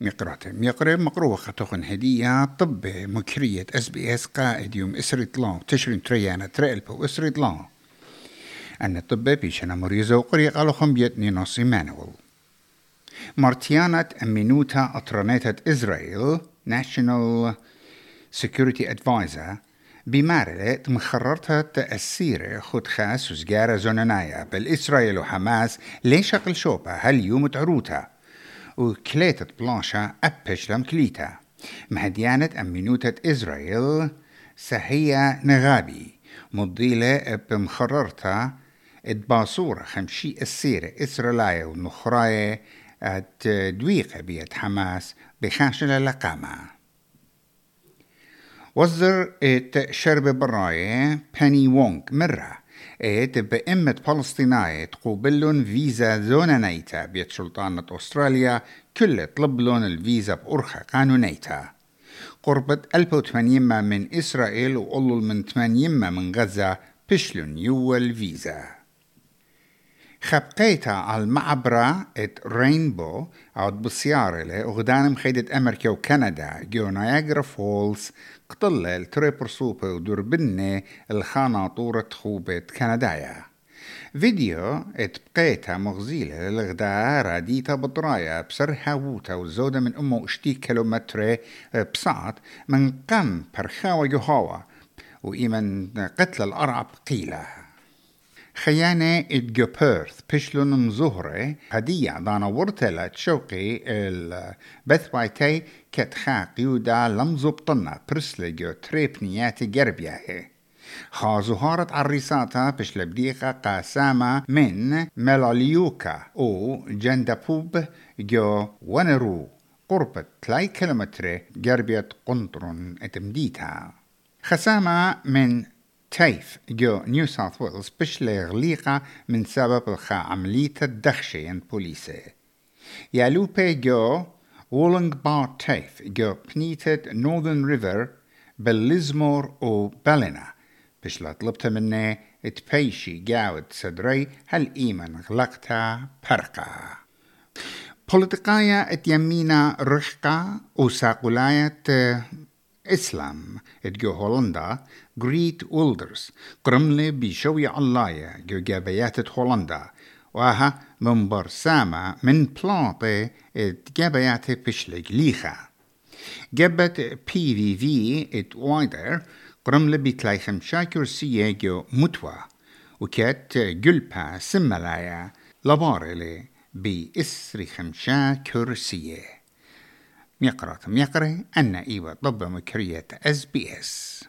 مقراتة مقرة مقروة خطوخن هدية طب مكرية اس بي اس قائد يوم اسري طلان تشرين تريانا تريلبو اسري طلان أن الطب بيشنا مريزة وقرية قالوا خم بيتني نصي مانوال مارتيانة أمينوتا أطرانيتة إسرائيل National Security Advisor بمارلة مخررتها تأثير خد خاس وزجارة زونانايا بالإسرائيل وحماس ليش أقل شوبة؟ هل يوم تعروتها وكليتة بلانشا أبش لم كليتا مهديانة أمينوتة إسرائيل سهية نغابي مضيلة بمخررتا ادباصورة خمشي السيرة إسرائيل ونخراية دويقة بيت حماس بخاشلة لقامة وزر ات شرب براية باني وونغ مرة ات بأمة فلسطينية تقوبلون فيزا زونا نيتا بيت سلطانة أستراليا كل طلبلون الفيزا بأرخة قانونيتا قربت 1800 من إسرائيل وقلل من 80 من غزة بشلون يول فيزا خبقيتا على المعبرة ات رينبو أو بسيارة له وغدان مخيدة أمريكا وكندا جو نياجرا فولز قطلة التريبر سوبة ودربنة الخاناطورة خوبة كندايا. فيديو ات بقيتا مغزيلة للغداء راديتا بطرايا بسر هاووتا وزودة من امو اشتي كيلومتر بساعت من قم برخاوة يهوا وإيمن قتل الأرعب قيلة. خيانة ادجو بيرث بشلون مزهرة هدية دانا ورتلا تشوقي البث وايتي كتخا قيودا لمزبطنا برسلجو تريبنياتي جربياهي خازهارت عريساتا بشلبديقة قاسامة من ملاليوكا أو جندبوب جو ونرو قرب تلاي كيلومتر جربية قنطرن اتمديتا خسامة من تايف جو نيو ساوث ويلز بش لغليقة من سبب الخا عملية الدخشة ان بوليسة يالوبي جو وولنج بار تايف جو بنيتد نورثن ريفر بالليزمور و بالينا بش لا طلبت مني تبيشي جاود صدري هل إيمن غلقتا برقا. بوليتيقايا اتيمينا رشقا وساقولاية إسلام اتجو هولندا جريت وولدرز قرملي بشوي علاية جو جابيات هولندا. وها من برسامة من بلاطة جابيات بشلق ليخا جبت بي في في ات وايدر قرملي بتلايخم شاكر سية جو متوى. وكات جلبا سملايا لبارلي بإسري خمشا كرسيه ميقرة ميقرة أن إيوة ضب مكرية أس بي إس.